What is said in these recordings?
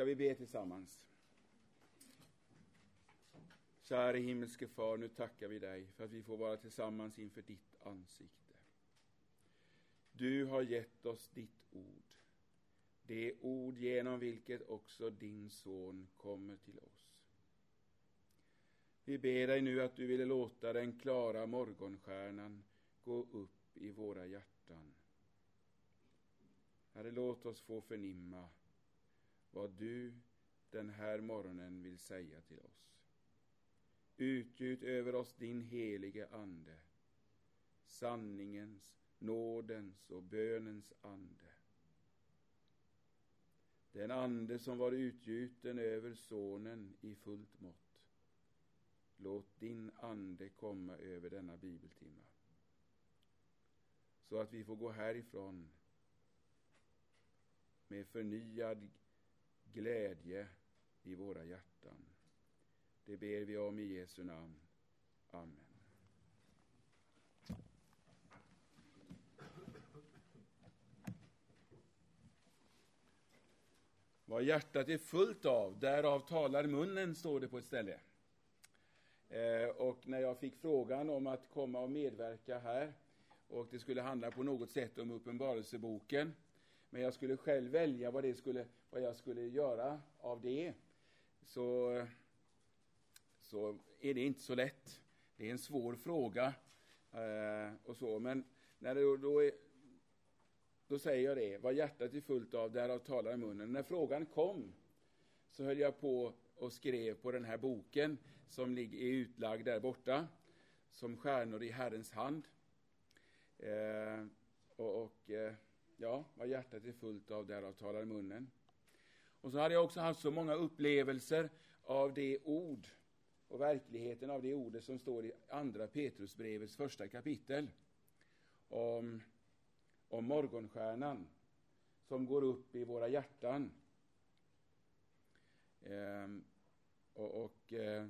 ska vi be tillsammans. Käre himmelske Far, nu tackar vi dig för att vi får vara tillsammans inför ditt ansikte. Du har gett oss ditt ord, det ord genom vilket också din son kommer till oss. Vi ber dig nu att du ville låta den klara morgonstjärnan gå upp i våra hjärtan. Herre, låt oss få förnimma vad du den här morgonen vill säga till oss. Utgjut över oss din helige Ande, sanningens, nådens och bönens ande. Den ande som var utgjuten över Sonen i fullt mått. Låt din ande komma över denna bibeltimma. Så att vi får gå härifrån med förnyad glädje i våra hjärtan. Det ber vi om i Jesu namn. Amen. Vad hjärtat är fullt av, därav talar munnen, står det på ett ställe. Eh, och när jag fick frågan om att komma och medverka här, och det skulle handla på något sätt om Uppenbarelseboken, men jag skulle själv välja vad, det skulle, vad jag skulle göra av det, så, så är det inte så lätt. Det är en svår fråga. Eh, och så, men när det då, är, då säger jag det, vad hjärtat är fullt av, därav talar munnen. När frågan kom så höll jag på och skrev på den här boken som är utlagd där borta, som stjärnor i Herrens hand. Eh, och, och eh, Ja, vad hjärtat är fullt av, därav talar munnen. Och så hade jag också haft så många upplevelser av det ord och verkligheten av det ordet som står i Andra Petrusbrevets första kapitel. Om, om morgonstjärnan som går upp i våra hjärtan. Ehm, och, och eh,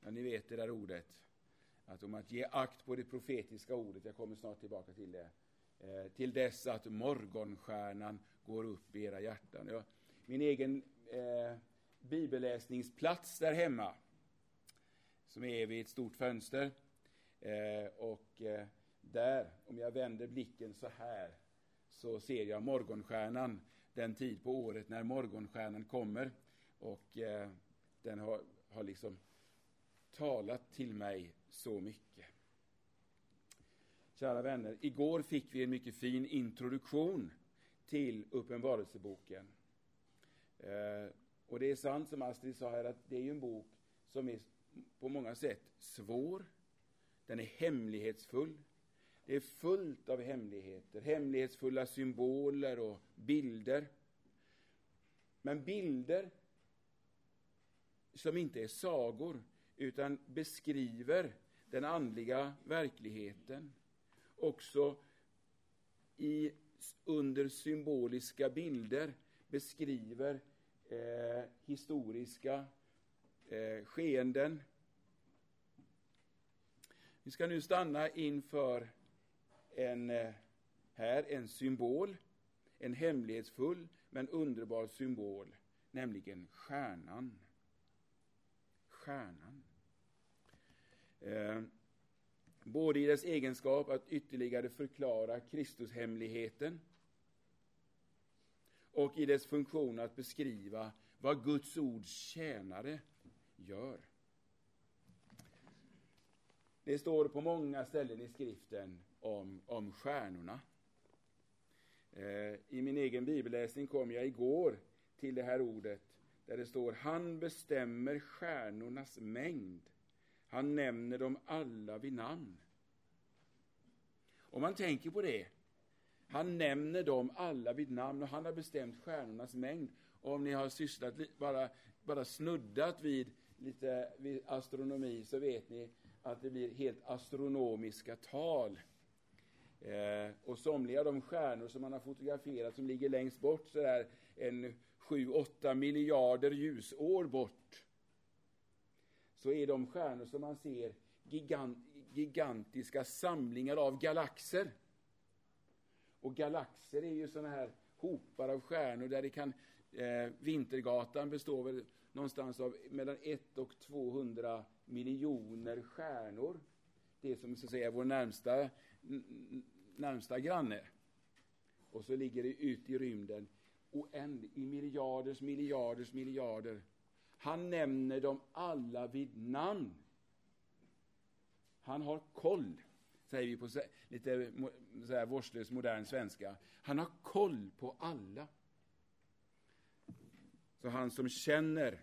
ja, ni vet det där ordet, att om att ge akt på det profetiska ordet, jag kommer snart tillbaka till det, Eh, till dess att morgonstjärnan går upp i era hjärtan. Jag, min egen eh, bibelläsningsplats där hemma, som är vid ett stort fönster. Eh, och eh, där, om jag vänder blicken så här, så ser jag morgonstjärnan, den tid på året när morgonstjärnan kommer. Och eh, den har, har liksom talat till mig så mycket. Kära vänner, igår fick vi en mycket fin introduktion till Uppenbarelseboken. Eh, och det är sant som Astrid sa här att det är en bok som är på många sätt svår. Den är hemlighetsfull. Det är fullt av hemligheter, hemlighetsfulla symboler och bilder. Men bilder som inte är sagor, utan beskriver den andliga verkligheten också i, under symboliska bilder beskriver eh, historiska eh, skeenden. Vi ska nu stanna inför en, eh, här en symbol, en hemlighetsfull men underbar symbol, nämligen stjärnan. Stjärnan. Eh, Både i dess egenskap att ytterligare förklara Kristushemligheten och i dess funktion att beskriva vad Guds ords tjänare gör. Det står på många ställen i skriften om, om stjärnorna. Eh, I min egen bibelläsning kom jag igår till det här ordet där det står Han bestämmer stjärnornas mängd han nämner dem alla vid namn. Om man tänker på det, han nämner dem alla vid namn och han har bestämt stjärnornas mängd. Och om ni har sysslat, bara, bara snuddat vid lite vid astronomi så vet ni att det blir helt astronomiska tal. Eh, och somliga av de stjärnor som man har fotograferat som ligger längst bort, så där en 7-8 miljarder ljusår bort, så är de stjärnor som man ser gigant, gigantiska samlingar av galaxer. Och galaxer är ju sådana här hopar av stjärnor där det kan Eh, Vintergatan består väl någonstans av mellan 1 och 200 miljoner stjärnor. Det som så att säga är vår närmsta, närmsta granne. Och så ligger det ute i rymden oändligt, i miljarders, miljarders, miljarder. Han nämner dem alla vid namn. Han har koll, säger vi på lite så här vårdslös modern svenska. Han har koll på alla. Så han som känner,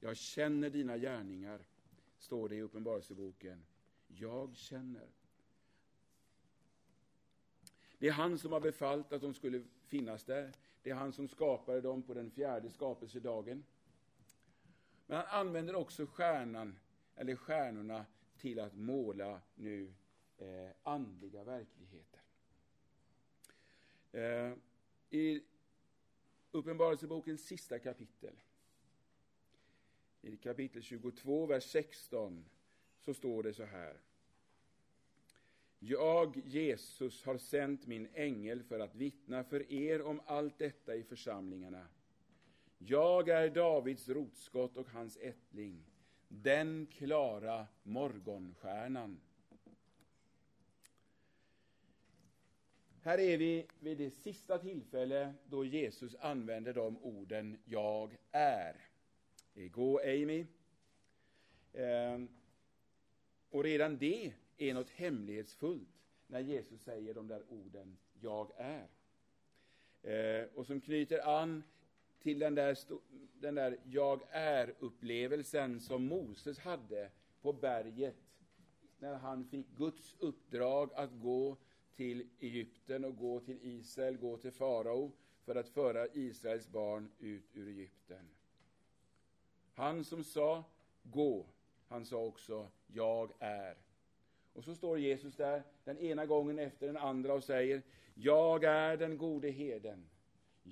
jag känner dina gärningar, står det i Uppenbarelseboken. Jag känner. Det är han som har befallt att de skulle finnas där. Det är han som skapade dem på den fjärde skapelsedagen. Men han använder också stjärnan, eller stjärnorna till att måla nu eh, andliga verkligheter. Eh, I Uppenbarelsebokens sista kapitel, i kapitel 22, vers 16, så står det så här. Jag, Jesus, har sänt min ängel för att vittna för er om allt detta i församlingarna. Jag är Davids rotskott och hans ättling, den klara morgonstjärnan. Här är vi vid det sista tillfälle då Jesus använder de orden ”jag är”. Gå Amy. Ehm, och redan det är något hemlighetsfullt när Jesus säger de där orden ”jag är”. Ehm, och som knyter an till den där, den där jag är-upplevelsen som Moses hade på berget när han fick Guds uppdrag att gå till Egypten och gå till Israel, gå till farao för att föra Israels barn ut ur Egypten. Han som sa gå, han sa också jag är. Och så står Jesus där den ena gången efter den andra och säger jag är den gode heden.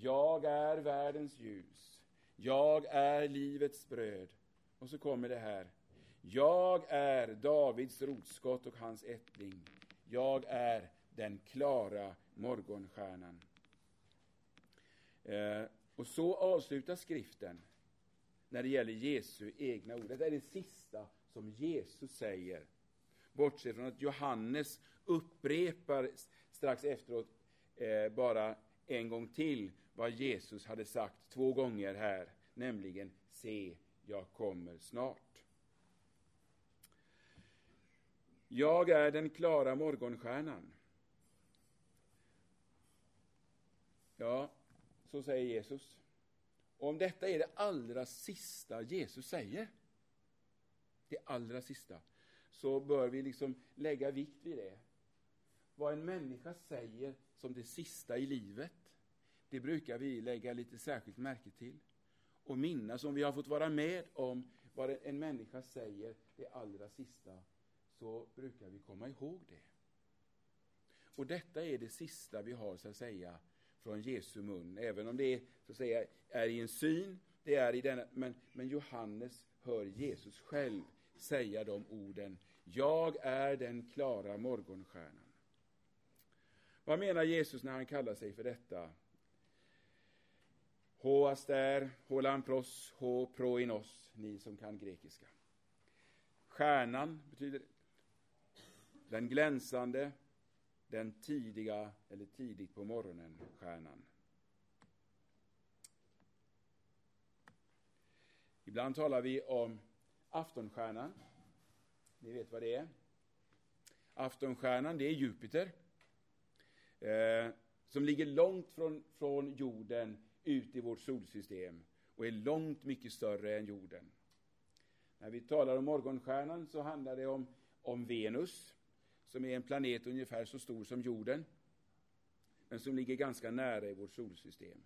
Jag är världens ljus. Jag är livets bröd. Och så kommer det här. Jag är Davids rotskott och hans ättling. Jag är den klara morgonstjärnan. Eh, och så avslutas skriften när det gäller Jesu egna ord. Det är det sista som Jesus säger. Bortsett från att Johannes upprepar strax efteråt eh, bara en gång till vad Jesus hade sagt två gånger här, nämligen se, jag kommer snart. Jag är den klara morgonstjärnan. Ja, så säger Jesus. Och om detta är det allra sista Jesus säger, det allra sista, så bör vi liksom lägga vikt vid det. Vad en människa säger som det sista i livet, det brukar vi lägga lite särskilt märke till. Och minnas, om vi har fått vara med om vad en människa säger det allra sista, så brukar vi komma ihåg det. Och detta är det sista vi har, så att säga, från Jesu mun, även om det så att säga, är i en syn, det är i denna, men, men Johannes hör Jesus själv säga de orden. Jag är den klara morgonstjärnan. Vad menar Jesus när han kallar sig för detta? Ho aster, ho lampros, ho proinos, ni som kan grekiska. Stjärnan betyder den glänsande, den tidiga, eller tidigt på morgonen, stjärnan. Ibland talar vi om aftonstjärnan. Ni vet vad det är. Aftonstjärnan, det är Jupiter. Eh, som ligger långt från, från jorden ut i vårt solsystem och är långt mycket större än jorden. När vi talar om morgonstjärnan så handlar det om, om Venus, som är en planet ungefär så stor som jorden, men som ligger ganska nära i vårt solsystem.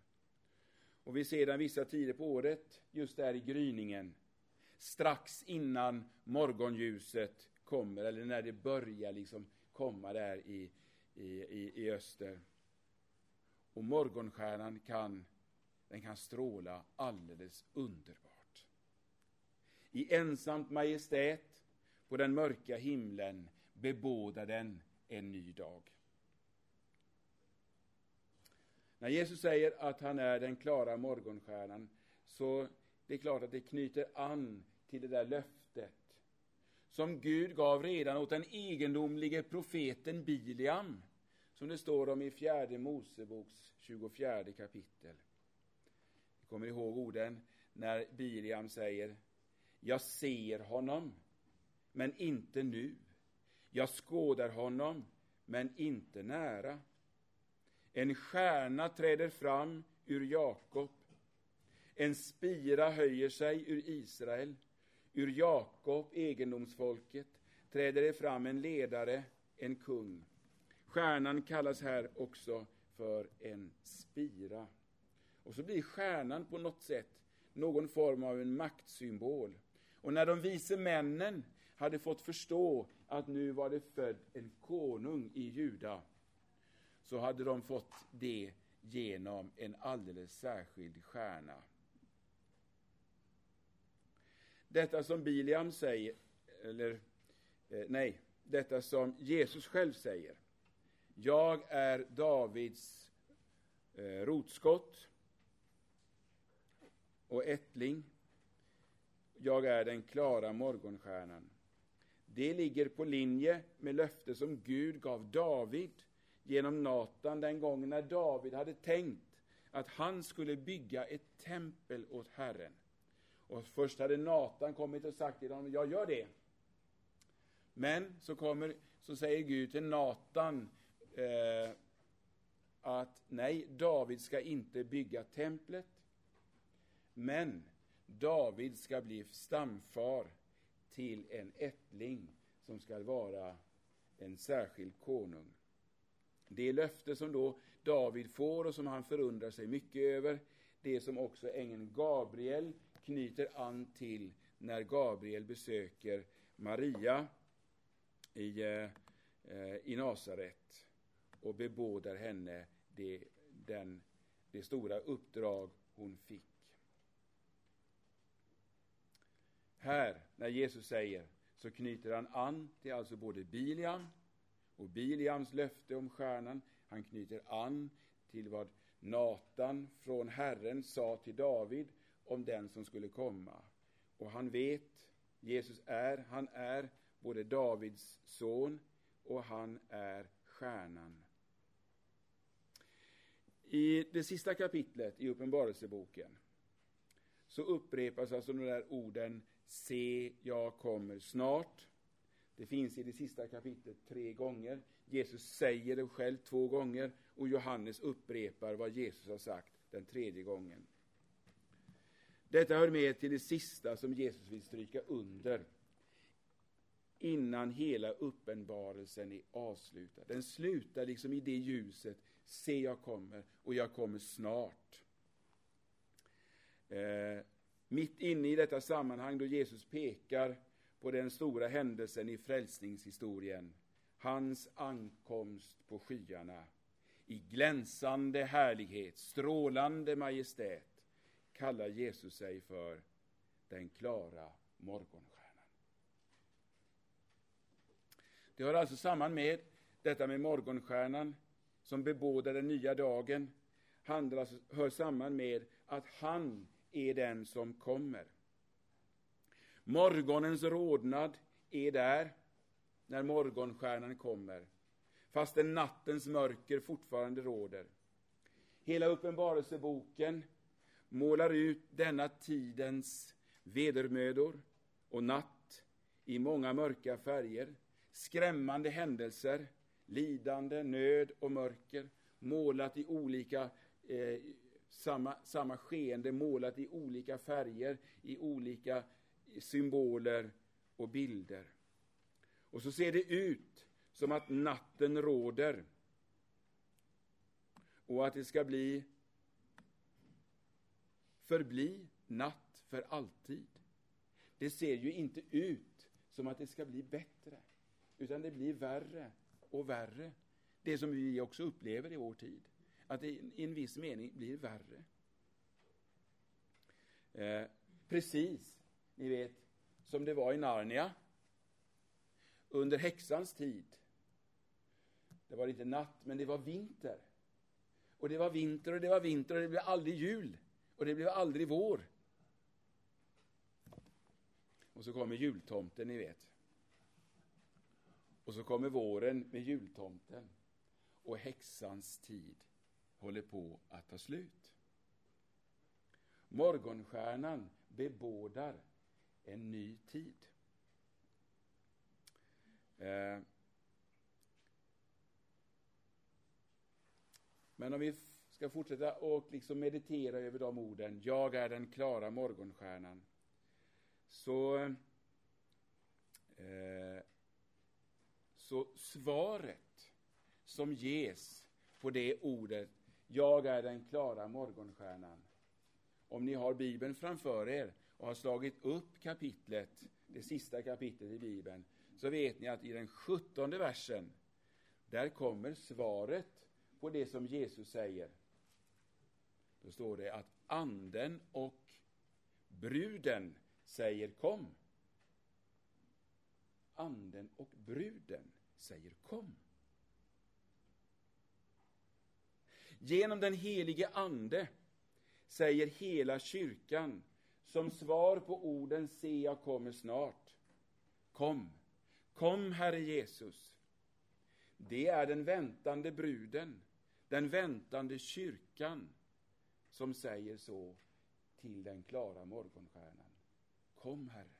Och vi ser den vissa tider på året, just där i gryningen, strax innan morgonljuset kommer, eller när det börjar liksom komma där i, i, i, i öster. Och morgonstjärnan kan, den kan stråla alldeles underbart. I ensamt majestät på den mörka himlen bebådar den en ny dag. När Jesus säger att han är den klara morgonstjärnan, så det är klart att det knyter an till det där löftet som Gud gav redan åt den egendomlige profeten Biliam, som det står om i fjärde Moseboks 24 kapitel. Kommer ihåg orden när Biliam säger Jag ser honom, men inte nu. Jag skådar honom, men inte nära. En stjärna träder fram ur Jakob. En spira höjer sig ur Israel. Ur Jakob, egendomsfolket, träder det fram en ledare, en kung. Stjärnan kallas här också för en spira. Och så blir stjärnan på något sätt någon form av en maktsymbol. Och när de vise männen hade fått förstå att nu var det född en konung i Juda, så hade de fått det genom en alldeles särskild stjärna. Detta som Biliam säger, eller eh, nej, detta som Jesus själv säger. Jag är Davids eh, rotskott och ättling. Jag är den klara morgonstjärnan. Det ligger på linje med löfte som Gud gav David genom Natan den gången när David hade tänkt att han skulle bygga ett tempel åt Herren. Och först hade Natan kommit och sagt till honom, jag gör det. Men så, kommer, så säger Gud till Natan eh, att nej, David ska inte bygga templet. Men David ska bli stamfar till en ättling som ska vara en särskild konung. Det löfte som då David får och som han förundrar sig mycket över, det som också ängeln Gabriel knyter an till när Gabriel besöker Maria i, eh, i Nasaret och bebådar henne det, den, det stora uppdrag hon fick. Här, när Jesus säger, så knyter han an till alltså både Biliam och Biliams löfte om stjärnan. Han knyter an till vad Natan från Herren sa till David om den som skulle komma. Och han vet, Jesus är, han är både Davids son och han är stjärnan. I det sista kapitlet i Uppenbarelseboken så upprepas alltså de där orden Se, jag kommer snart. Det finns i det sista kapitlet tre gånger. Jesus säger det själv två gånger och Johannes upprepar vad Jesus har sagt den tredje gången. Detta hör med till det sista som Jesus vill stryka under innan hela uppenbarelsen är avslutad. Den slutar liksom i det ljuset, se jag kommer och jag kommer snart. Eh, mitt inne i detta sammanhang då Jesus pekar på den stora händelsen i frälsningshistorien, hans ankomst på skyarna, i glänsande härlighet, strålande majestät, kallar Jesus sig för den klara morgonstjärnan. Det hör alltså samman med detta med morgonstjärnan som bebådar den nya dagen, handlar, alltså, hör samman med att han är den som kommer. Morgonens rodnad är där när morgonstjärnan kommer, fastän nattens mörker fortfarande råder. Hela Uppenbarelseboken målar ut denna tidens vedermödor och natt i många mörka färger, skrämmande händelser, lidande, nöd och mörker, målat i olika eh, samma, samma skeende, målat i olika färger, i olika symboler och bilder. Och så ser det ut som att natten råder och att det ska bli förbli natt för alltid. Det ser ju inte ut som att det ska bli bättre, utan det blir värre och värre. Det som vi också upplever i vår tid, att det i en viss mening blir värre. Eh, precis, ni vet, som det var i Narnia under häxans tid. Det var inte natt, men det var vinter. Och det var vinter och det var vinter och det blev aldrig jul. Och det blev aldrig vår. Och så kommer jultomten, ni vet. Och så kommer våren med jultomten. Och häxans tid håller på att ta slut. Morgonstjärnan bebådar en ny tid. Eh. Men om vi ska fortsätta och liksom meditera över de orden, jag är den klara morgonstjärnan, så, eh, så svaret som ges på det ordet, jag är den klara morgonstjärnan, om ni har Bibeln framför er och har slagit upp kapitlet, det sista kapitlet i Bibeln, så vet ni att i den sjuttonde versen, där kommer svaret på det som Jesus säger. Då står det att anden och bruden säger kom. Anden och bruden säger kom. Genom den helige Ande säger hela kyrkan som svar på orden se jag kommer snart. Kom, kom Herre Jesus. Det är den väntande bruden, den väntande kyrkan som säger så till den klara morgonstjärnan. Kom, Herre.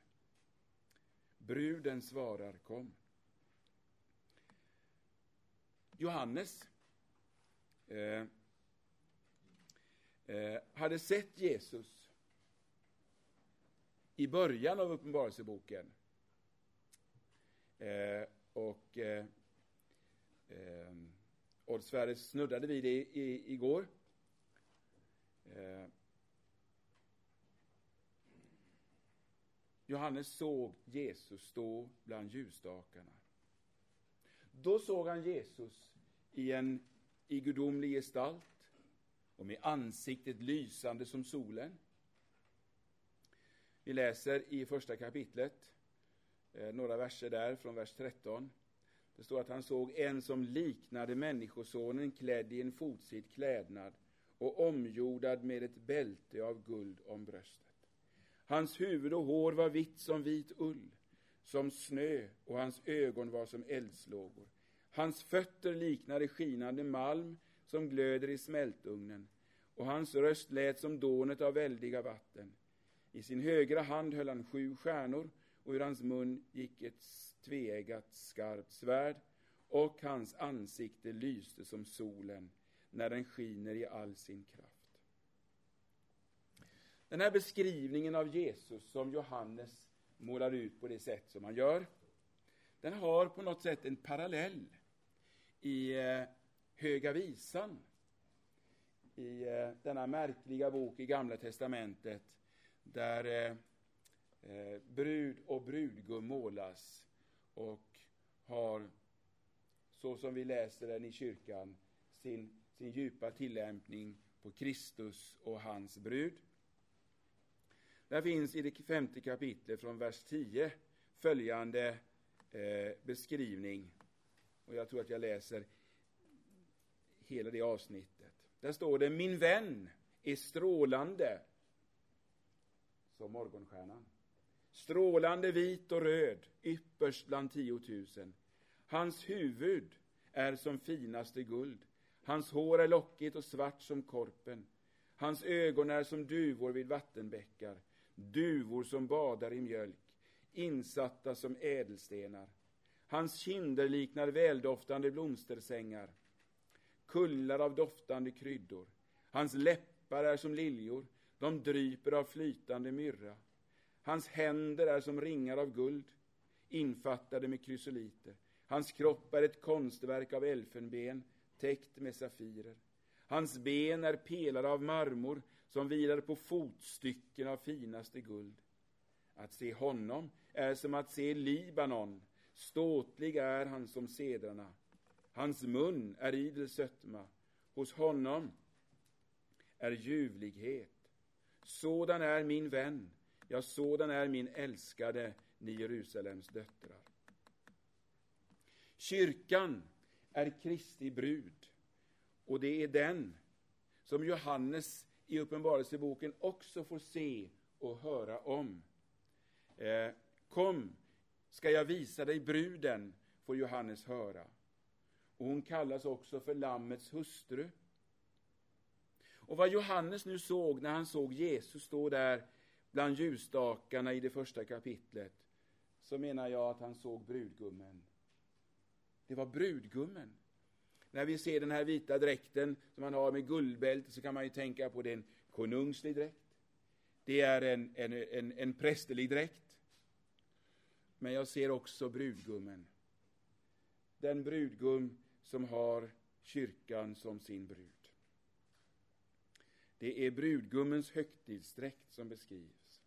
Bruden svarar kom. Johannes Eh, eh, hade sett Jesus i början av Uppenbarelseboken. Eh, och eh, eh, Odd Sverre snuddade vid det i, igår. Eh, Johannes såg Jesus stå bland ljusstakarna. Då såg han Jesus i en i gudomlig gestalt och med ansiktet lysande som solen. Vi läser i första kapitlet, eh, några verser där, från vers 13. Det står att han såg en som liknade Människosonen klädd i en fotsid klädnad och omgjordad med ett bälte av guld om bröstet. Hans huvud och hår var vitt som vit ull, som snö, och hans ögon var som eldslågor. Hans fötter liknade skinande malm som glöder i smältugnen, och hans röst lät som dånet av väldiga vatten. I sin högra hand höll han sju stjärnor, och ur hans mun gick ett tveeggat skarpt svärd, och hans ansikte lyste som solen när den skiner i all sin kraft. Den här beskrivningen av Jesus som Johannes målar ut på det sätt som han gör, den har på något sätt en parallell i eh, Höga visan, i eh, denna märkliga bok i Gamla testamentet, där eh, eh, brud och brudgum målas och har, så som vi läser den i kyrkan, sin, sin djupa tillämpning på Kristus och hans brud. Där finns i det femte kapitlet från vers 10 följande eh, beskrivning. Och jag tror att jag läser hela det avsnittet. Där står det, min vän är strålande som morgonstjärnan. Strålande vit och röd, ypperst bland tiotusen. Hans huvud är som finaste guld. Hans hår är lockigt och svart som korpen. Hans ögon är som duvor vid vattenbäckar duvor som badar i mjölk, insatta som ädelstenar. Hans kinder liknar väldoftande blomstersängar, kullar av doftande kryddor. Hans läppar är som liljor, de dryper av flytande myrra. Hans händer är som ringar av guld, infattade med krysoliter. Hans kropp är ett konstverk av elfenben, täckt med safirer. Hans ben är pelare av marmor, som vilar på fotstycken av finaste guld. Att se honom är som att se Libanon, ståtlig är han som sedrarna. Hans mun är idel sötma, hos honom är ljuvlighet. Sådan är min vän, ja, sådan är min älskade, ni Jerusalems döttrar. Kyrkan är Kristi brud, och det är den som Johannes i Uppenbarelseboken också får se och höra om. Eh, kom, ska jag visa dig bruden, får Johannes höra. Och hon kallas också för Lammets hustru. Och vad Johannes nu såg när han såg Jesus stå där bland ljusstakarna i det första kapitlet, så menar jag att han såg brudgummen. Det var brudgummen. När vi ser den här vita dräkten som han har med guldbälte så kan man ju tänka på det en konungslig dräkt. Det är en, en, en, en prästerlig dräkt. Men jag ser också brudgummen. Den brudgum som har kyrkan som sin brud. Det är brudgummens högtidsdräkt som beskrivs.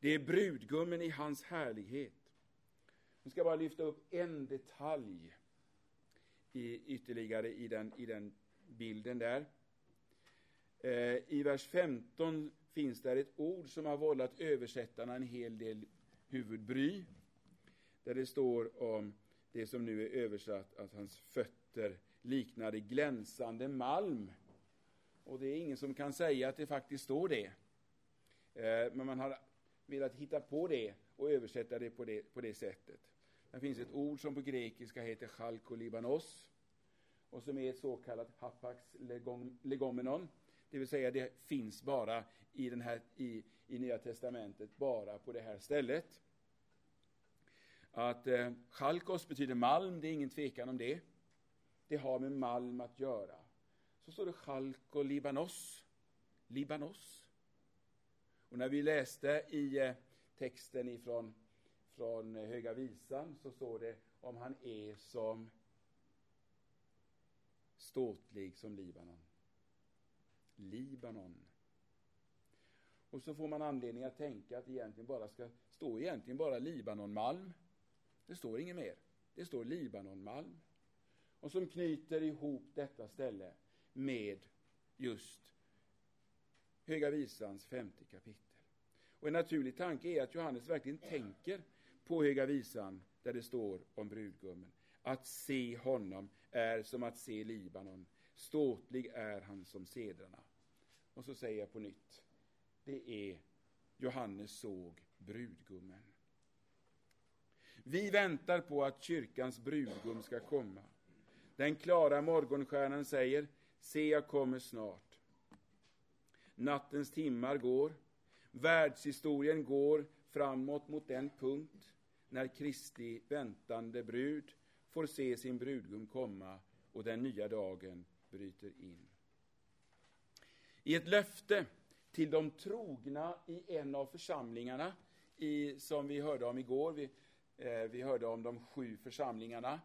Det är brudgummen i hans härlighet. Jag ska bara lyfta upp en detalj i, ytterligare i den, i den bilden där. Eh, I vers 15 finns där ett ord som har vållat översättarna en hel del huvudbry. Där det står om det som nu är översatt att hans fötter liknade glänsande malm. Och det är ingen som kan säga att det faktiskt står det. Eh, men man har velat hitta på det och översätta det på det, på det sättet. Det finns ett ord som på grekiska heter chalkolibanos och som är ett så kallat hapax legomenon. Det vill säga det finns bara i, den här, i, i Nya Testamentet, bara på det här stället. Att eh, chalkos betyder malm, det är ingen tvekan om det. Det har med malm att göra. Så står det chalko libanos. Libanos. Och när vi läste i eh, texten ifrån från eh, Höga Visan så står det om han är som ståtlig som Libanon. Libanon. Och så får man anledning att tänka att det egentligen bara ska stå egentligen bara Libanonmalm. Det står inget mer. Det står Libanonmalm. Och som knyter ihop detta ställe med just Höga Visans femte kapitel. Och en naturlig tanke är att Johannes verkligen tänker på Höga Visan där det står om brudgummen. Att se honom är som att se Libanon. Ståtlig är han som sedrarna. Och så säger jag på nytt. Det är Johannes såg brudgummen. Vi väntar på att kyrkans brudgum ska komma. Den klara morgonstjärnan säger, se jag kommer snart. Nattens timmar går, världshistorien går framåt mot den punkt när Kristi väntande brud får se sin brudgum komma och den nya dagen bryter in. I ett löfte till de trogna i en av församlingarna, i, som vi hörde om igår, vi, Eh, vi hörde om de sju församlingarna,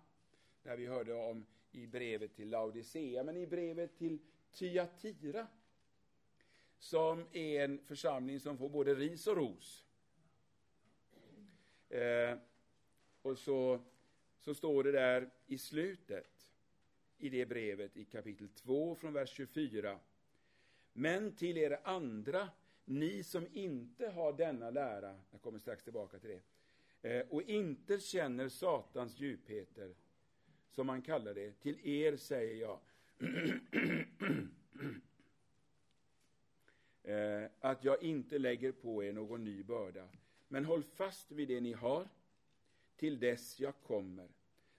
där vi hörde om i brevet till Laodicea, men i brevet till Thyatira, som är en församling som får både ris och ros. Eh, och så, så står det där i slutet i det brevet i kapitel 2 från vers 24. Men till er andra, ni som inte har denna lära, jag kommer strax tillbaka till det, eh, och inte känner Satans djupheter, som han kallar det, till er säger jag eh, att jag inte lägger på er någon ny börda. Men håll fast vid det ni har, till dess jag kommer.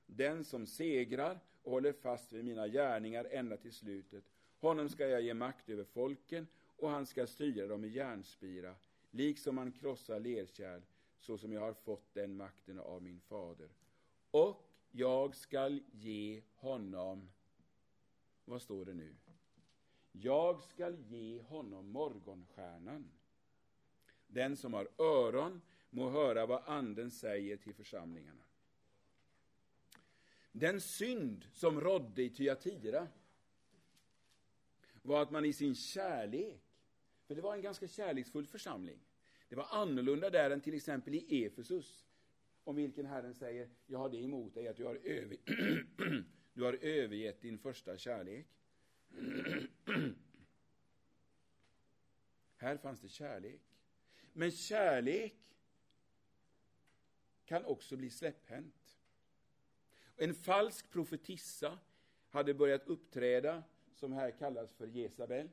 Den som segrar och håller fast vid mina gärningar ända till slutet, honom ska jag ge makt över folken och han ska styra dem i järnspira, liksom han krossar lerkärl, så som jag har fått den makten av min fader. Och jag skall ge honom, vad står det nu? Jag skall ge honom morgonstjärnan. Den som har öron må höra vad Anden säger till församlingarna. Den synd som rådde i Tyatira var att man i sin kärlek, för det var en ganska kärleksfull församling, det var annorlunda där än till exempel i Efesus, om vilken Herren säger, jag har det emot dig att du har, över, du har övergett din första kärlek. Här fanns det kärlek. Men kärlek kan också bli släpphänt. En falsk profetissa hade börjat uppträda, som här kallas för Jesabel.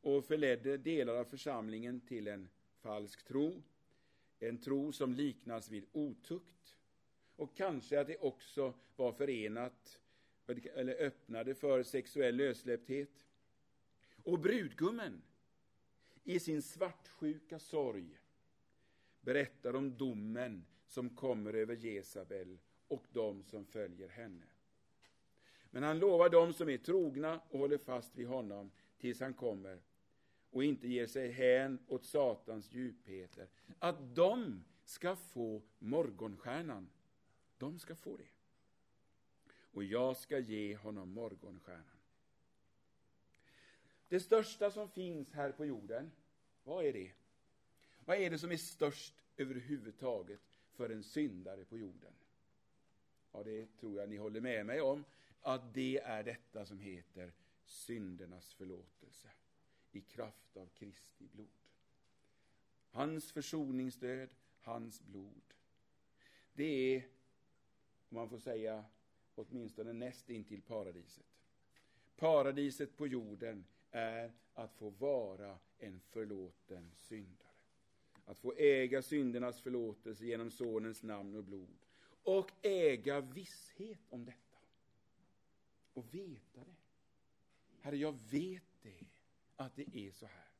och förledde delar av församlingen till en falsk tro, en tro som liknas vid otukt. Och kanske att det också var förenat eller öppnade för sexuell lössläppthet. Och brudgummen, i sin svartsjuka sorg, berättar om domen som kommer över Jesabel och de som följer henne. Men han lovar dem som är trogna och håller fast vid honom tills han kommer och inte ger sig hän åt Satans djupheter, att de ska få morgonstjärnan. De ska få det. Och jag ska ge honom morgonstjärnan. Det största som finns här på jorden, vad är det? Vad är det som är störst överhuvudtaget för en syndare på jorden? Ja, det tror jag ni håller med mig om, att det är detta som heter syndernas förlåtelse i kraft av Kristi blod. Hans försoningsdöd, hans blod. Det är, om man får säga, åtminstone näst intill paradiset. Paradiset på jorden är att få vara en förlåten syndare. Att få äga syndernas förlåtelse genom Sonens namn och blod. Och äga visshet om detta. Och veta det. Herre, jag vet det att det är så här.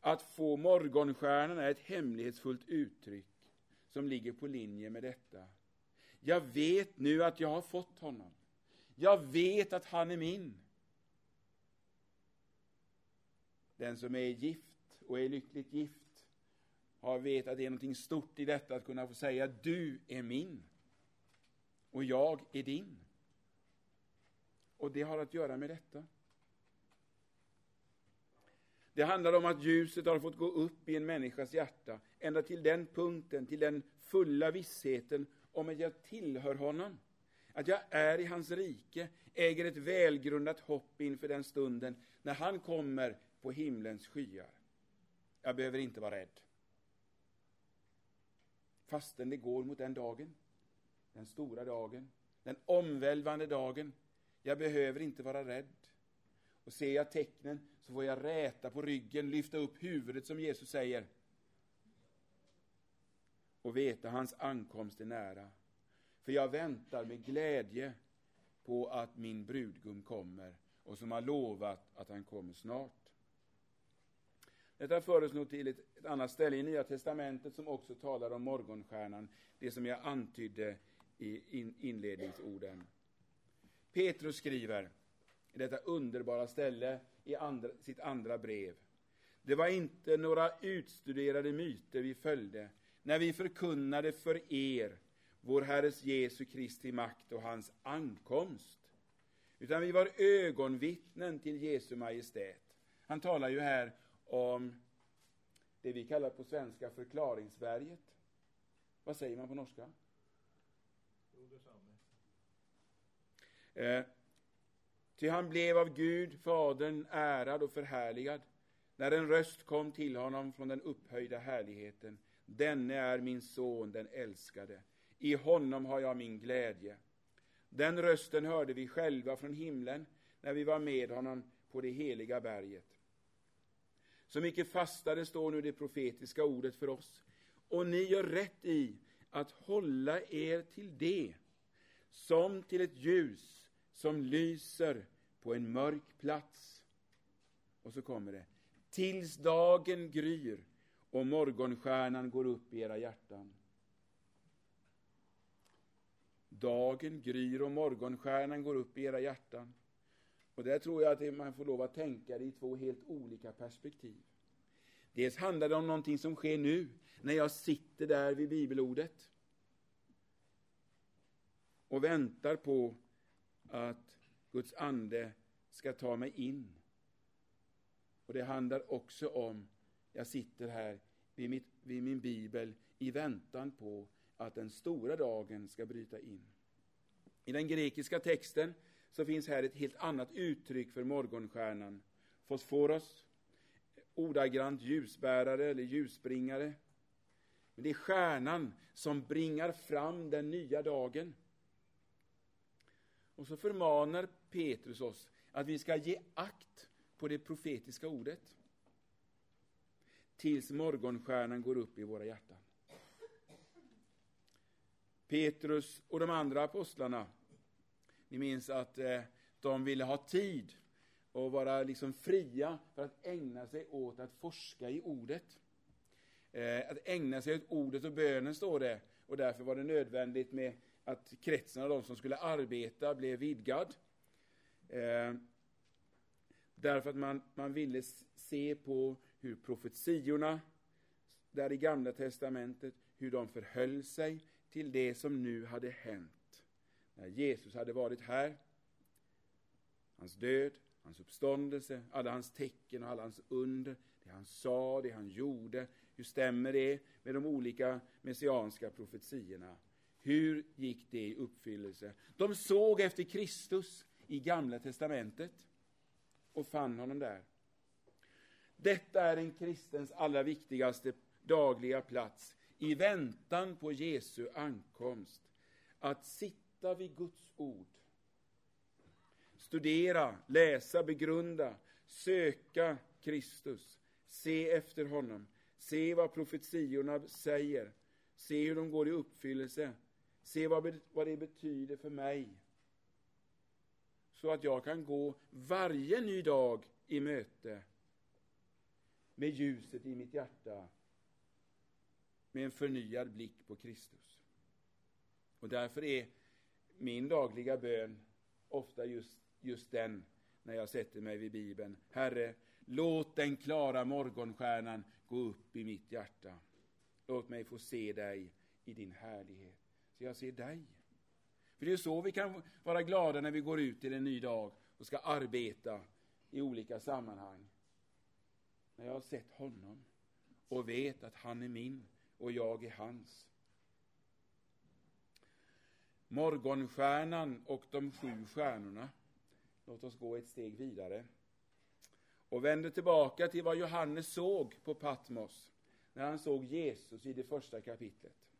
Att få morgonstjärnan är ett hemlighetsfullt uttryck som ligger på linje med detta. Jag vet nu att jag har fått honom. Jag vet att han är min. Den som är gift och är lyckligt gift har vet att det är något stort i detta att kunna få säga du är min och jag är din. Och det har att göra med detta. Det handlar om att ljuset har fått gå upp i en människas hjärta, ända till den punkten, till den fulla vissheten om att jag tillhör honom. Att jag är i hans rike, äger ett välgrundat hopp inför den stunden när han kommer på himlens skyar. Jag behöver inte vara rädd. Fastän det går mot den dagen, den stora dagen, den omvälvande dagen. Jag behöver inte vara rädd. Och ser jag tecknen så får jag räta på ryggen, lyfta upp huvudet som Jesus säger. Och veta hans ankomst är nära. För jag väntar med glädje på att min brudgum kommer och som har lovat att han kommer snart. Detta för oss nog till ett, ett, annat ställe i Nya Testamentet som också talar om morgonstjärnan, det som jag antydde i in, inledningsorden. Petrus skriver i detta underbara ställe i andra, sitt andra brev. Det var inte några utstuderade myter vi följde när vi förkunnade för er vår Herres Jesu Kristi makt och hans ankomst. Utan vi var ögonvittnen till Jesu Majestät. Han talar ju här om det vi kallar på svenska förklaringsberget. Vad säger man på norska? Eh, Ty han blev av Gud, Fadern, ärad och förhärligad, när en röst kom till honom från den upphöjda härligheten. Denne är min son, den älskade. I honom har jag min glädje. Den rösten hörde vi själva från himlen när vi var med honom på det heliga berget. Så mycket fastare står nu det profetiska ordet för oss. Och ni gör rätt i att hålla er till det, som till ett ljus som lyser på en mörk plats. Och så kommer det. Tills dagen gryr och morgonstjärnan går upp i era hjärtan. Dagen gryr och morgonstjärnan går upp i era hjärtan. Och där tror jag att man får lov att tänka det i två helt olika perspektiv. Dels handlar det om någonting som sker nu, när jag sitter där vid bibelordet och väntar på att Guds ande ska ta mig in. Och det handlar också om, jag sitter här vid, mitt, vid min bibel i väntan på att den stora dagen ska bryta in. I den grekiska texten så finns här ett helt annat uttryck för morgonstjärnan. Fosforos, ordagrant ljusbärare eller ljusbringare. Men det är stjärnan som bringar fram den nya dagen. Och så förmanar Petrus oss att vi ska ge akt på det profetiska ordet. Tills morgonstjärnan går upp i våra hjärtan. Petrus och de andra apostlarna, ni minns att eh, de ville ha tid och vara liksom fria för att ägna sig åt att forska i ordet. Eh, att ägna sig åt ordet och bönen, står det. Och därför var det nödvändigt med att kretsen av de som skulle arbeta blev vidgad. Eh, därför att man, man ville se på hur profetiorna där i Gamla Testamentet, hur de förhöll sig till det som nu hade hänt. När Jesus hade varit här, hans död, hans uppståndelse, alla hans tecken och alla hans under, det han sa, det han gjorde. Hur stämmer det med de olika messianska profetiorna? Hur gick det i uppfyllelse? De såg efter Kristus i Gamla testamentet och fann honom där. Detta är en kristens allra viktigaste dagliga plats i väntan på Jesu ankomst. Att sitta vid Guds ord studera, läsa, begrunda, söka Kristus, se efter honom, se vad profetiorna säger, se hur de går i uppfyllelse, se vad, vad det betyder för mig. Så att jag kan gå varje ny dag i möte med ljuset i mitt hjärta, med en förnyad blick på Kristus. Och därför är min dagliga bön ofta just just den när jag sätter mig vid Bibeln. Herre, låt den klara morgonstjärnan gå upp i mitt hjärta. Låt mig få se dig i din härlighet. Så jag ser dig. För det är så vi kan vara glada när vi går ut till en ny dag och ska arbeta i olika sammanhang. När jag har sett honom och vet att han är min och jag är hans. Morgonstjärnan och de sju stjärnorna Låt oss gå ett steg vidare och vända tillbaka till vad Johannes såg på Patmos när han såg Jesus i det första kapitlet.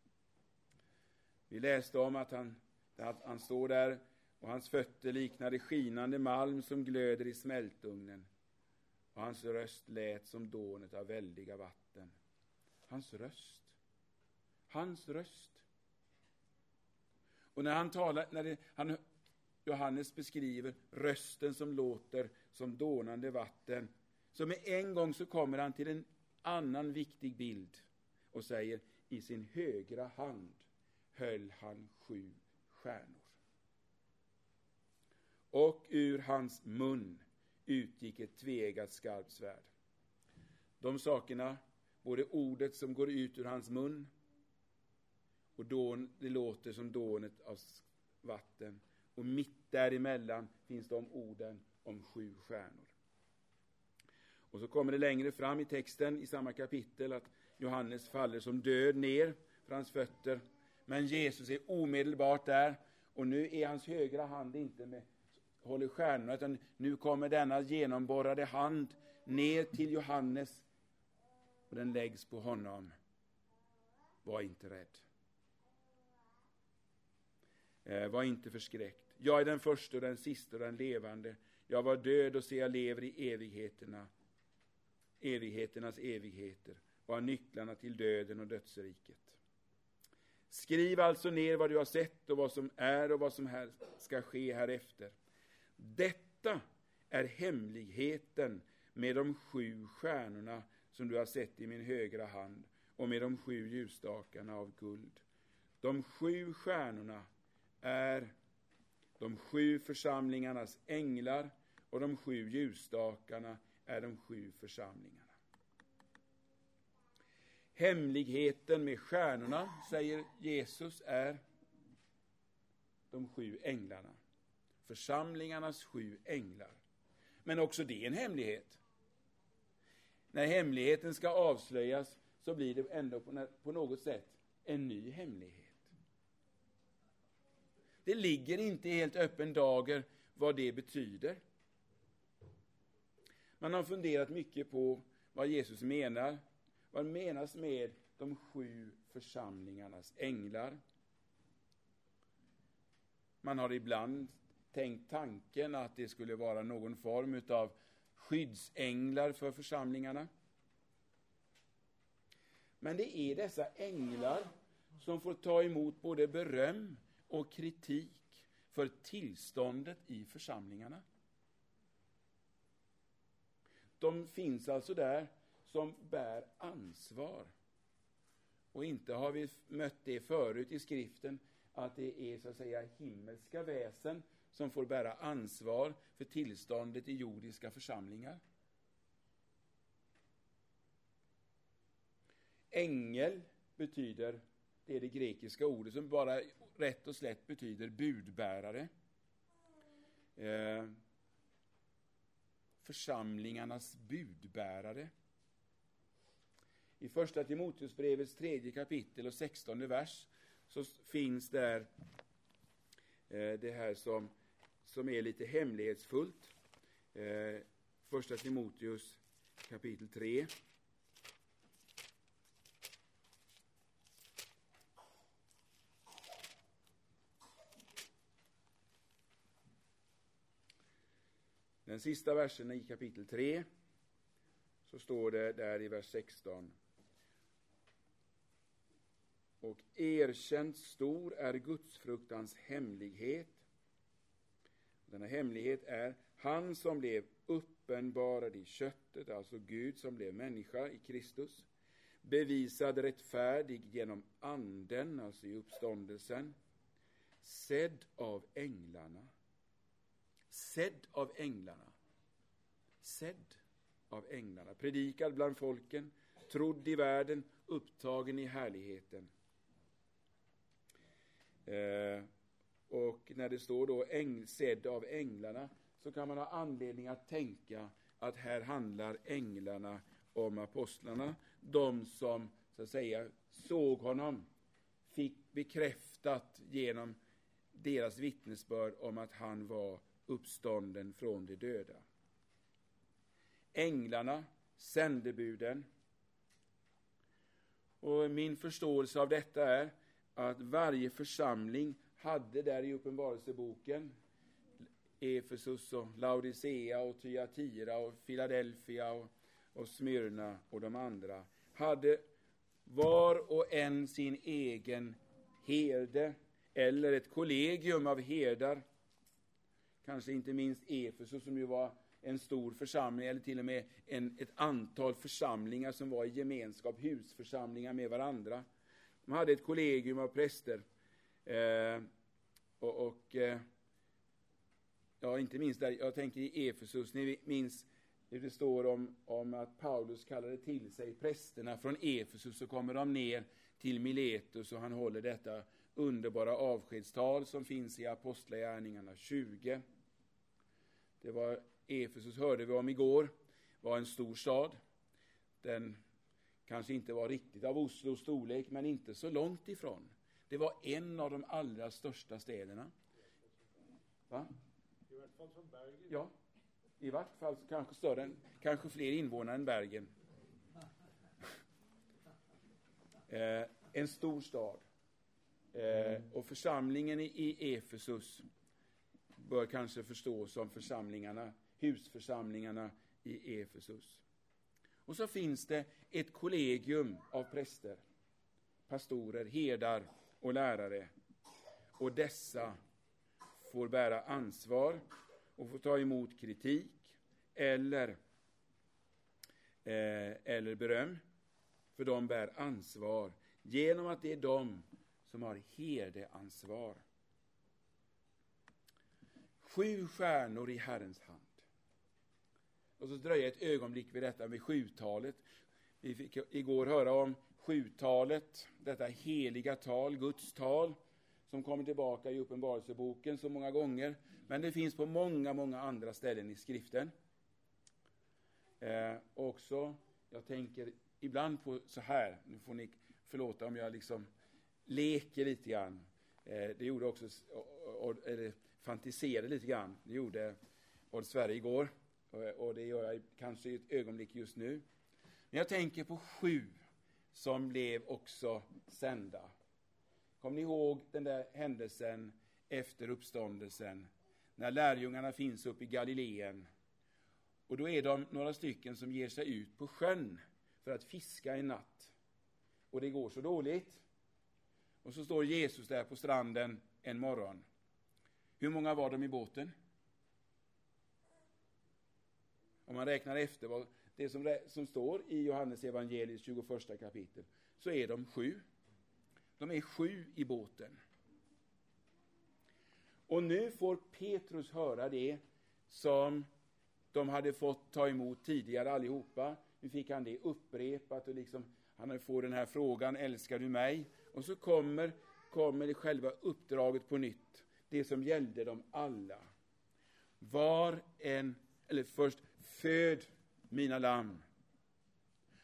Vi läste om att han, att han står där och hans fötter liknade skinande malm som glöder i smältugnen och hans röst lät som dånet av väldiga vatten. Hans röst. Hans röst. Och när han talar, när det, han Johannes beskriver rösten som låter som dånande vatten. Så med en gång så kommer han till en annan viktig bild och säger i sin högra hand höll han sju stjärnor. Och ur hans mun utgick ett tveeggat skarpt svärd. De sakerna, både ordet som går ut ur hans mun och dån, det låter som dånet av vatten och mitt däremellan finns de orden om sju stjärnor. Och så kommer det längre fram i texten i samma kapitel att Johannes faller som död ner för hans fötter. Men Jesus är omedelbart där och nu är hans högra hand inte med håller stjärnorna utan nu kommer denna genomborrade hand ner till Johannes och den läggs på honom. Var inte rädd. Eh, var inte förskräckt. Jag är den första och den sista och den levande. Jag var död och se jag lever i evigheterna, evigheternas evigheter och har nycklarna till döden och dödsriket. Skriv alltså ner vad du har sett och vad som är och vad som här ska ske härefter. Detta är hemligheten med de sju stjärnorna som du har sett i min högra hand och med de sju ljusstakarna av guld. De sju stjärnorna är de sju församlingarnas änglar och de sju ljusstakarna är de sju församlingarna. Hemligheten med stjärnorna, säger Jesus, är de sju änglarna. Församlingarnas sju änglar. Men också det är en hemlighet. När hemligheten ska avslöjas så blir det ändå på något sätt en ny hemlighet. Det ligger inte i helt öppen dager vad det betyder. Man har funderat mycket på vad Jesus menar. Vad menas med de sju församlingarnas änglar? Man har ibland tänkt tanken att det skulle vara någon form av skyddsänglar för församlingarna. Men det är dessa änglar som får ta emot både beröm och kritik för tillståndet i församlingarna. De finns alltså där som bär ansvar. Och inte har vi mött det förut i skriften, att det är så att säga himmelska väsen som får bära ansvar för tillståndet i jordiska församlingar. Ängel betyder, det är det grekiska ordet som bara rätt och slätt betyder budbärare. Eh, församlingarnas budbärare. I första Timoteusbrevets tredje kapitel och sextonde vers så finns där eh, det här som, som är lite hemlighetsfullt. Eh, första Timoteus kapitel 3. Den sista versen i kapitel 3 så står det där i vers 16. Och erkänt stor är gudsfruktans hemlighet. Denna hemlighet är han som blev uppenbarad i köttet, alltså Gud som blev människa i Kristus, bevisad rättfärdig genom anden, alltså i uppståndelsen, sedd av änglarna sedd av änglarna. Sedd av änglarna, predikad bland folken, trodd i världen, upptagen i härligheten. Eh, och när det står då äng, sedd av änglarna så kan man ha anledning att tänka att här handlar änglarna om apostlarna, de som så att säga såg honom, fick bekräftat genom deras vittnesbörd om att han var uppstånden från de döda. Änglarna, sändebuden. Och min förståelse av detta är att varje församling hade där i Uppenbarelseboken Efesus och Laodicea och Thyatira och Philadelphia och, och Smyrna och de andra hade var och en sin egen herde eller ett kollegium av herdar kanske inte minst Efesus som ju var en stor församling, eller till och med en, ett antal församlingar som var i gemenskap, husförsamlingar med varandra. De hade ett kollegium av präster. Eh, och, och eh, ja, inte minst där, jag tänker i Efesus, ni minns hur det står om, om att Paulus kallade till sig prästerna från Efesus, så kommer de ner till Miletus och han håller detta underbara avskedstal som finns i Apostlagärningarna 20. Det var Efesus, hörde vi om igår, var en stor stad. Den kanske inte var riktigt av Oslos storlek, men inte så långt ifrån. Det var en av de allra största städerna. Va? I vart fall som Bergen. Ja, i vart fall kanske större, än, kanske fler invånare än Bergen. Eh, en stor stad. Eh, och församlingen i, i Efesus bör kanske förstås som församlingarna, husförsamlingarna i Efesus. Och så finns det ett kollegium av präster, pastorer, herdar och lärare. Och dessa får bära ansvar och får ta emot kritik eller, eh, eller beröm, för de bär ansvar genom att det är de som har herdeansvar. Sju stjärnor i Herrens hand. Och så dröja ett ögonblick vid detta med sjutalet. Vi fick igår höra om sjutalet, detta heliga tal, Guds tal, som kommer tillbaka i Uppenbarelseboken så många gånger. Men det finns på många, många andra ställen i skriften. Eh, också, jag tänker ibland på så här, nu får ni förlåta om jag liksom leker lite grann. Eh, det gjorde också, eller fantiserade lite grann. Det gjorde Odd Sverige igår Eh, och det gör jag kanske i ett ögonblick just nu. Men jag tänker på sju som blev också sända. Kommer ni ihåg den där händelsen efter uppståndelsen när lärjungarna finns uppe i Galileen Och då är de några stycken som ger sig ut på sjön för att fiska en natt. Och det går så dåligt. Och så står Jesus där på stranden en morgon. Hur många var de i båten? Om man räknar efter vad det som, som står i Johannes evangeliets 21 kapitel, så är de sju. De är sju i båten. Och nu får Petrus höra det som de hade fått ta emot tidigare allihopa. Nu fick han det upprepat och liksom, han får den här frågan, älskar du mig? Och så kommer, kommer själva uppdraget på nytt, det som gällde dem alla. Var en, eller först, föd mina lamm.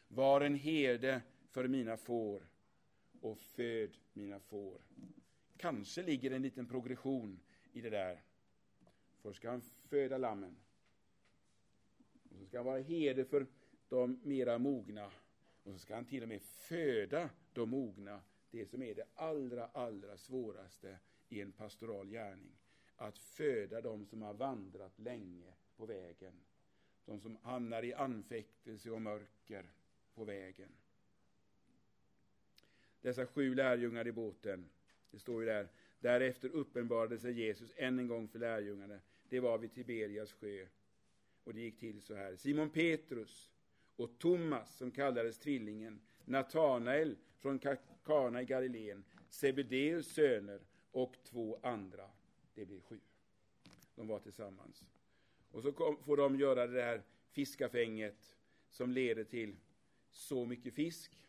Var en herde för mina får och föd mina får. Kanske ligger en liten progression i det där. Först ska han föda lammen. Och så ska han vara herde för de mera mogna. Och så ska han till och med föda de mogna, det som är det allra, allra svåraste i en pastoral gärning. Att föda de som har vandrat länge på vägen. De som hamnar i anfäktelse och mörker på vägen. Dessa sju lärjungar i båten, det står ju där, därefter uppenbarade sig Jesus än en gång för lärjungarna. Det var vid Tiberias sjö. Och det gick till så här. Simon Petrus och Thomas, som kallades Tvillingen, Natanael från Kana i Galileen, Sebedeus söner och två andra. Det blir sju. De var tillsammans. Och så kom, får de göra det här fiskafänget som leder till så mycket fisk.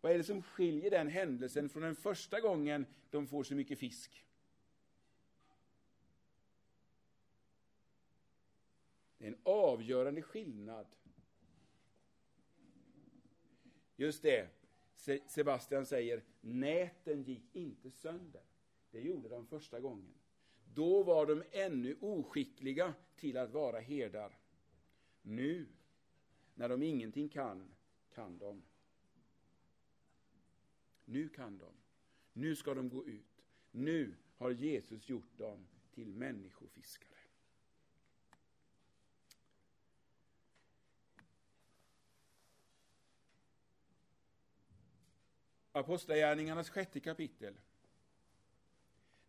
Vad är det som skiljer den händelsen från den första gången de får så mycket fisk? Det är en avgörande skillnad. Just det, Sebastian säger, näten gick inte sönder. Det gjorde de första gången. Då var de ännu oskickliga till att vara herdar. Nu, när de ingenting kan, kan de. Nu kan de. Nu ska de gå ut. Nu har Jesus gjort dem till människofiskare. Apostlagärningarnas sjätte kapitel.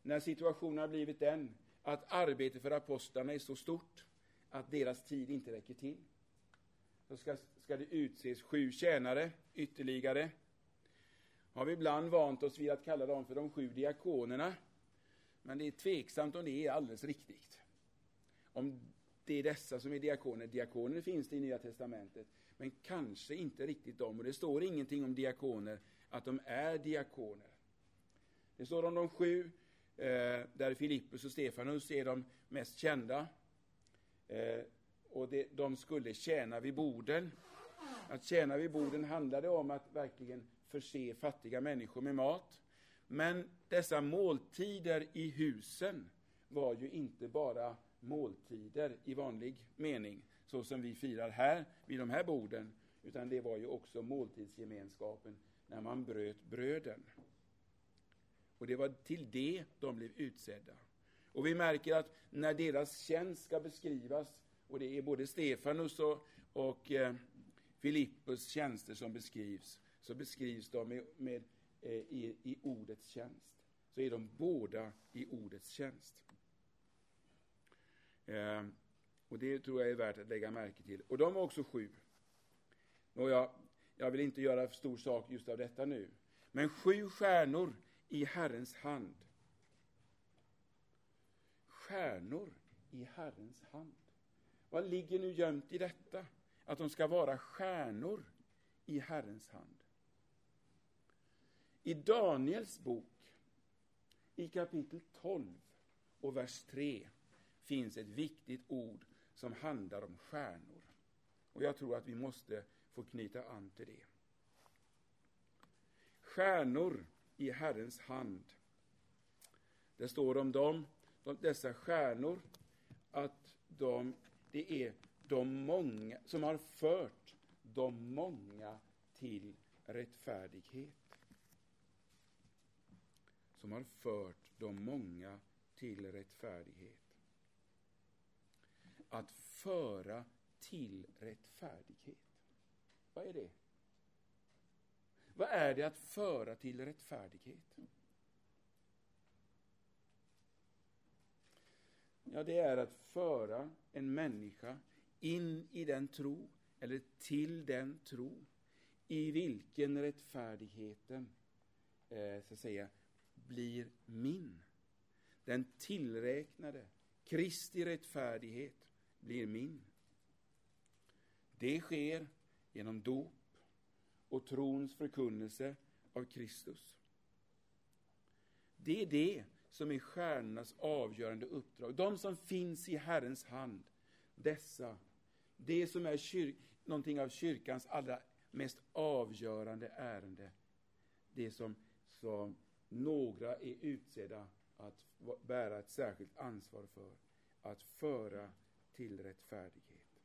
När situationen har blivit den att arbetet för apostlarna är så stort att deras tid inte räcker till. Då ska, ska det utses sju tjänare ytterligare. Har vi ibland vant oss vid att kalla dem för de sju diakonerna. Men det är tveksamt om det är alldeles riktigt. Om det är dessa som är diakoner. Diakoner finns det i Nya Testamentet, men kanske inte riktigt de. Och det står ingenting om diakoner att de är diakoner. Det står om de sju, eh, där Filippus och Stefanus är de mest kända. Eh, och det, de skulle tjäna vid borden. Att tjäna vid borden handlade om att verkligen förse fattiga människor med mat. Men dessa måltider i husen var ju inte bara måltider i vanlig mening, så som vi firar här vid de här borden, utan det var ju också måltidsgemenskapen när man bröt bröden. Och det var till det de blev utsedda. Och vi märker att när deras tjänst ska beskrivas, och det är både Stefanus och, och eh, Filippus tjänster som beskrivs, så beskrivs de med, med eh, i, i ordets tjänst. Så är de båda i ordets tjänst. Eh, och det tror jag är värt att lägga märke till. Och de var också sju. Och jag, jag vill inte göra för stor sak just av detta nu. Men sju stjärnor i Herrens hand. Stjärnor i Herrens hand. Vad ligger nu gömt i detta? Att de ska vara stjärnor i Herrens hand. I Daniels bok, i kapitel 12 och vers 3, finns ett viktigt ord som handlar om stjärnor. Och jag tror att vi måste få knyta an till det. Stjärnor i Herrens hand. Det står om dem, dessa stjärnor, att de, det är de många som har fört de många till rättfärdighet. Som har fört de många till rättfärdighet. att föra till rättfärdighet. Vad är det? Vad är det att föra till rättfärdighet? Ja, det är att föra en människa in i den tro, eller till den tro, i vilken rättfärdigheten, eh, så att säga, blir min. Den tillräknade, Kristi rättfärdighet, blir min. Det sker genom dop och trons förkunnelse av Kristus. Det är det som är stjärnornas avgörande uppdrag. De som finns i Herrens hand, dessa, det som är kyr någonting av kyrkans allra mest avgörande ärende, det som, som några är utsedda att bära ett särskilt ansvar för, att föra till rättfärdighet.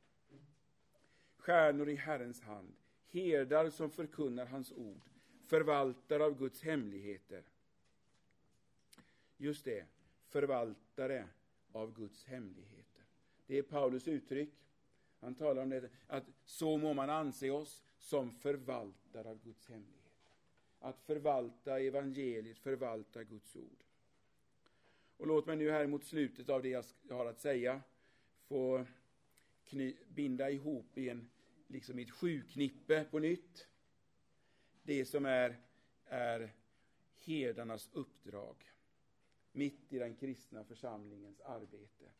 Stjärnor i Herrens hand, herdar som förkunnar hans ord, förvaltare av Guds hemligheter. Just det, förvaltare av Guds hemligheter. Det är Paulus uttryck. Han talar om det, att så må man anse oss som förvaltare av Guds hemligheter. Att förvalta evangeliet, förvalta Guds ord. Och låt mig nu här mot slutet av det jag har att säga få binda ihop i en, liksom ett sjuknippe på nytt. Det som är, är herdarnas uppdrag mitt i den kristna församlingens arbete.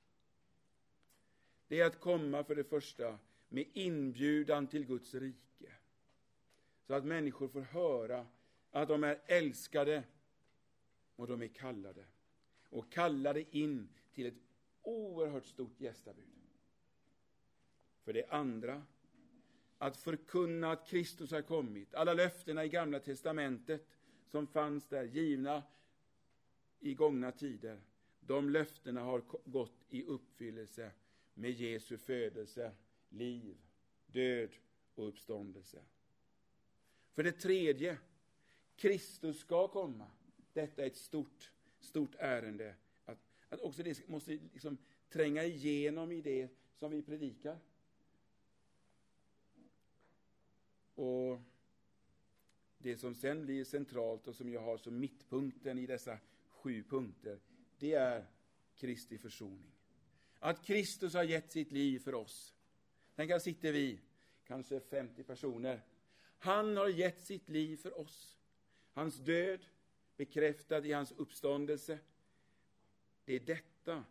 Det är att komma för det första med inbjudan till Guds rike. Så att människor får höra att de är älskade och de är kallade. Och kallade in till ett oerhört stort gästabud. För det andra, att förkunna att Kristus har kommit. Alla löftena i Gamla testamentet som fanns där, givna i gångna tider, de löftena har gått i uppfyllelse med Jesu födelse, liv, död och uppståndelse. För det tredje, Kristus ska komma. Detta är ett stort, stort ärende. Att, att också det måste liksom tränga igenom i det som vi predikar. Och det som sen blir centralt och som jag har som mittpunkten i dessa sju punkter, det är Kristi försoning. Att Kristus har gett sitt liv för oss. Tänk, här sitter vi, kanske 50 personer. Han har gett sitt liv för oss. Hans död, bekräftad i hans uppståndelse. Det är detta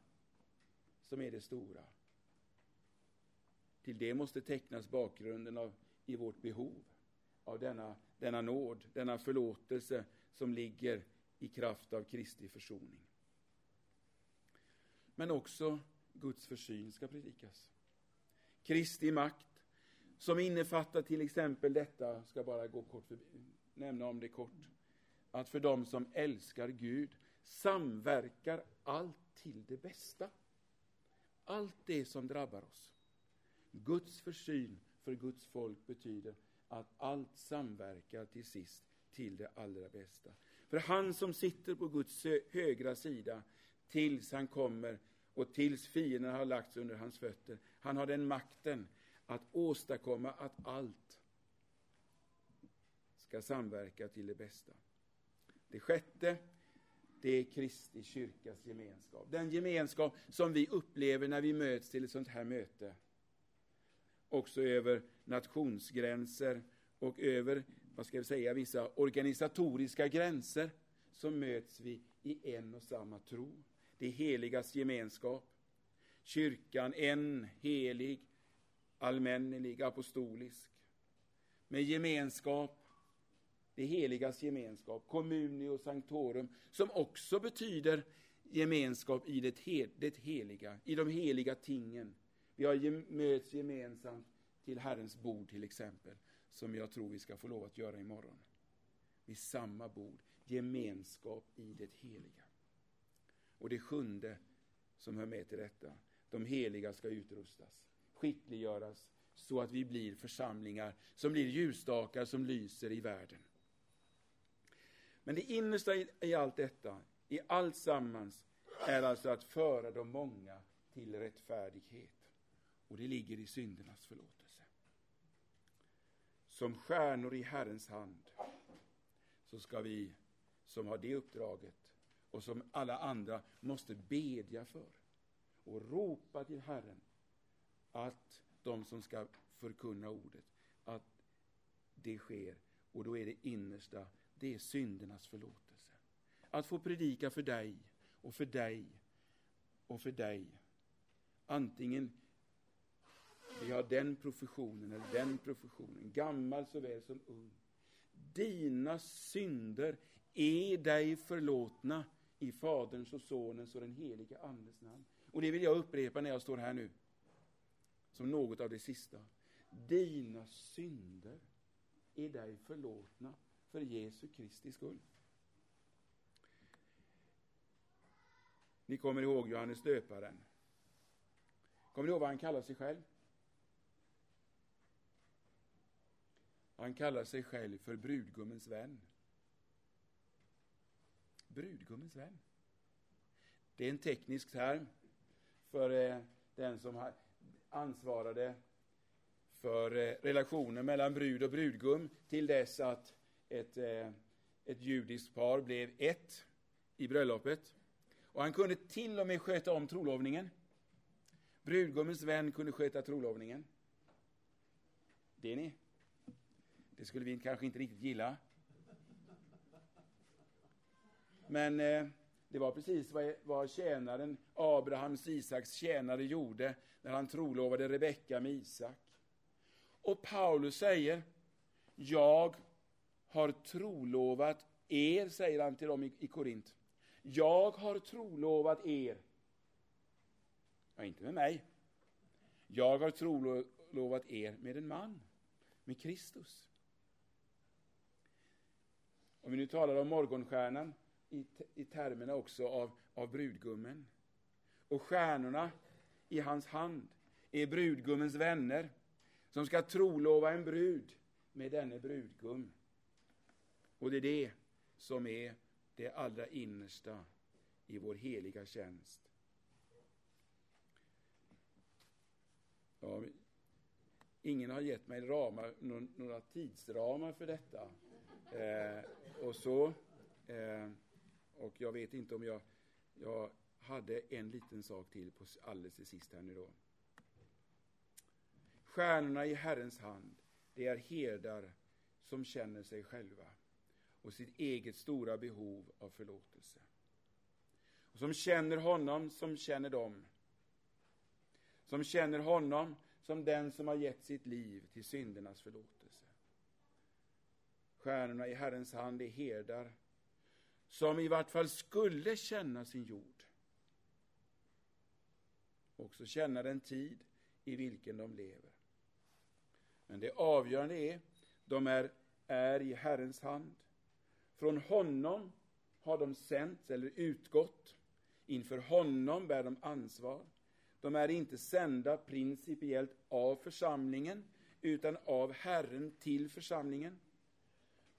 som är det stora. Till det måste tecknas bakgrunden av, i vårt behov av denna, denna nåd, denna förlåtelse som ligger i kraft av Kristi försoning. Men också Guds försyn ska predikas. Kristi makt, som innefattar till exempel detta, ska bara gå kort förbi, nämna om det kort, att för dem som älskar Gud samverkar allt till det bästa. Allt det som drabbar oss. Guds försyn för Guds folk betyder att allt samverkar till sist till det allra bästa. För han som sitter på Guds högra sida tills han kommer och tills fienden har lagts under hans fötter, han har den makten att åstadkomma att allt ska samverka till det bästa. Det sjätte, det är Kristi kyrkas gemenskap. Den gemenskap som vi upplever när vi möts till ett sånt här möte. Också över nationsgränser och över vad ska vi säga, vissa organisatoriska gränser så möts vi i en och samma tro. Det heligas gemenskap. Kyrkan en, helig, allmännelig, apostolisk. Med gemenskap, det heligas gemenskap, communio sanctorum, som också betyder gemenskap i det, det heliga, i de heliga tingen. Vi har möts gemensamt till Herrens bord till exempel som jag tror vi ska få lov att göra imorgon. Vid samma bord, gemenskap i det heliga. Och det sjunde som hör med till detta, de heliga ska utrustas, skickliggöras, så att vi blir församlingar som blir ljusstakar som lyser i världen. Men det innersta i allt detta, i allt sammans, är alltså att föra de många till rättfärdighet. Och det ligger i syndernas förlåtelse. Som stjärnor i Herrens hand så ska vi som har det uppdraget och som alla andra måste bedja för och ropa till Herren att de som ska förkunna ordet, att det sker. Och då är det innersta, det är syndernas förlåtelse. Att få predika för dig och för dig och för dig. Antingen vi har den professionen eller den professionen, gammal såväl som ung. Dina synder är dig förlåtna i Faderns och Sonens och den helige Andes namn. Och det vill jag upprepa när jag står här nu, som något av det sista. Dina synder är dig förlåtna för Jesu Kristi skull. Ni kommer ihåg Johannes döparen. Kommer ni ihåg vad han kallar sig själv? Han kallar sig själv för brudgummens vän. Brudgummens vän. Det är en teknisk term för eh, den som ansvarade för eh, relationen mellan brud och brudgum till dess att ett, eh, ett judiskt par blev ett i bröllopet. Och han kunde till och med sköta om trolovningen. Brudgummens vän kunde sköta trolovningen. Det ni. Det skulle vi kanske inte riktigt gilla. Men eh, det var precis vad, vad tjänaren, Abrahams Isaks tjänare, gjorde när han trolovade Rebecka med Isak. Och Paulus säger, jag har trolovat er, säger han till dem i, i Korint. Jag har trolovat er. Ja, inte med mig. Jag har trolovat er med en man, med Kristus. Om vi nu talar om morgonstjärnan i, i termerna också av, av brudgummen. Och stjärnorna i hans hand är brudgummens vänner som ska trolova en brud med denne brudgum. Och det är det som är det allra innersta i vår heliga tjänst. Ja, ingen har gett mig ramar, några tidsramar för detta. Eh, och så. Eh, och jag vet inte om jag, jag hade en liten sak till på alldeles till sist här nu då. Stjärnorna i Herrens hand, det är herdar som känner sig själva och sitt eget stora behov av förlåtelse. Och som känner honom som känner dem. Som känner honom som den som har gett sitt liv till syndernas förlåtelse. Stjärnorna i Herrens hand är herdar som i vart fall skulle känna sin jord. Också känna den tid i vilken de lever. Men det avgörande är, de är, är i Herrens hand. Från honom har de sänts eller utgått. Inför honom bär de ansvar. De är inte sända principiellt av församlingen, utan av Herren till församlingen.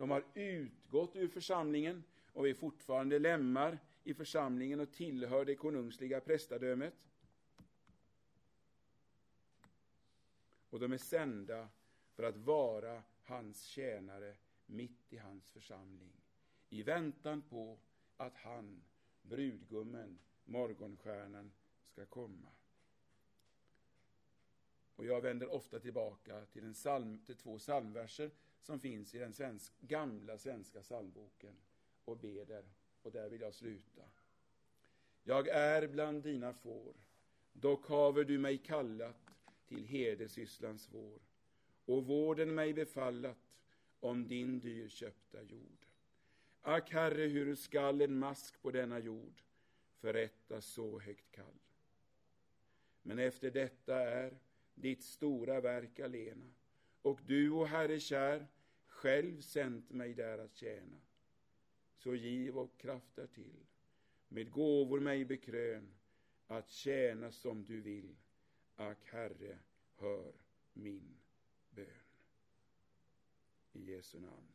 De har utgått ur församlingen och är fortfarande lemmar i församlingen och tillhör det konungsliga prästadömet. Och de är sända för att vara hans tjänare mitt i hans församling i väntan på att han, brudgummen, morgonstjärnan, ska komma. Och jag vänder ofta tillbaka till, en psalm, till två psalmverser som finns i den svensk, gamla svenska psalmboken och beder. Och där vill jag sluta. Jag är bland dina får, dock haver du mig kallat till herdesysslans vår och vården mig befallat om din dyrköpta jord. Ack, Herre, hur skall en mask på denna jord förrättas så högt kall? Men efter detta är ditt stora verk alena, och du, o Herre kär, själv sänt mig där att tjäna. Så giv och kraft till, med gåvor mig bekrön, att tjäna som du vill. Ack, Herre, hör min bön. I Jesu namn.